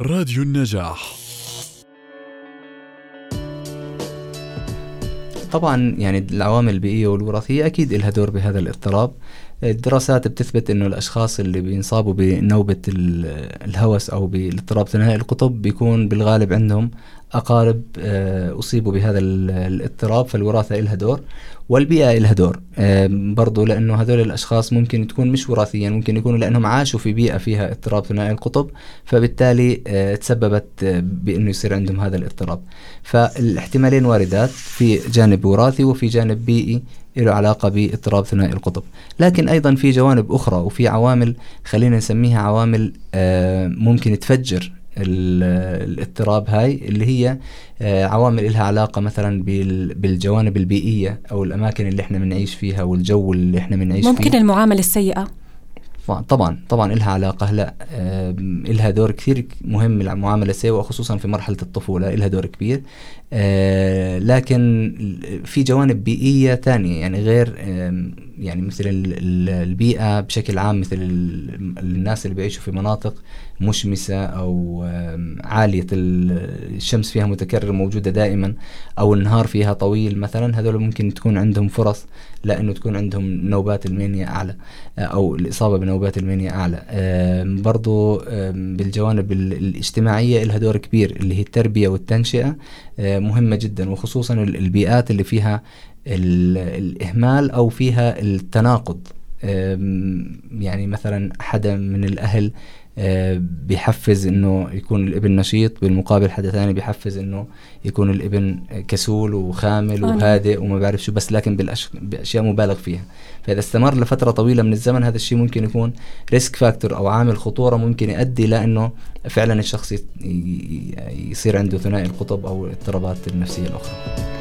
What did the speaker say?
راديو النجاح. طبعا يعني العوامل البيئية والوراثية أكيد لها دور بهذا الاضطراب. الدراسات بتثبت إنه الأشخاص اللي بينصابوا بنوبة الهوس أو بالاضطراب ثنائي القطب بيكون بالغالب عندهم أقارب آه، أصيبوا بهذا الاضطراب فالوراثة لها دور والبيئة لها دور. برضو لأنه هذول الأشخاص ممكن تكون مش وراثيا ممكن يكونوا لأنهم عاشوا في بيئة فيها اضطراب ثنائي القطب فبالتالي آه، تسببت آه، بأنه يصير عندهم هذا الاضطراب. فالاحتمالين واردات في جانب وراثي وفي جانب بيئي له علاقة باضطراب ثنائي القطب. لكن أيضا في جوانب أخرى وفي عوامل خلينا نسميها عوامل ممكن تفجر الاضطراب هاي اللي هي آه، عوامل لها علاقة مثلا بالجوانب البيئية أو الأماكن اللي إحنا بنعيش فيها والجو اللي إحنا بنعيش فيه. ممكن المعاملة السيئة. طبعا طبعا لها علاقة. هلا لها دور كثير مهم المعاملة السيئة وخصوصا في مرحلة الطفولة لها دور كبير. آه، لكن في جوانب بيئية ثانية يعني غير يعني مثل البيئة بشكل عام مثل الناس اللي بيعيشوا في مناطق مشمسة أو عالية الشمس فيها متكرر موجودة دائما أو النهار فيها طويل مثلا هذول ممكن تكون عندهم فرص لأنه تكون عندهم نوبات المانيا أعلى أو الإصابة بنوبات المانيا أعلى. برضو بالجوانب الاجتماعية لها دور كبير اللي هي التربية والتنشئة مهمة جدا وخصوصا البيئات اللي فيها الإهمال أو فيها التناقض. يعني مثلا حدا من الأهل بيحفز إنه يكون الإبن نشيط بالمقابل حدا ثاني بيحفز إنه يكون الإبن كسول وخامل وهادئ وما بعرف شو بس لكن بأشياء مبالغ فيها. فإذا استمر لفترة طويلة من الزمن هذا الشيء ممكن يكون risk factor أو عامل خطورة ممكن يؤدي لأنه فعلا الشخص يصير عنده ثنائي القطب أو الاضطرابات النفسية الأخرى.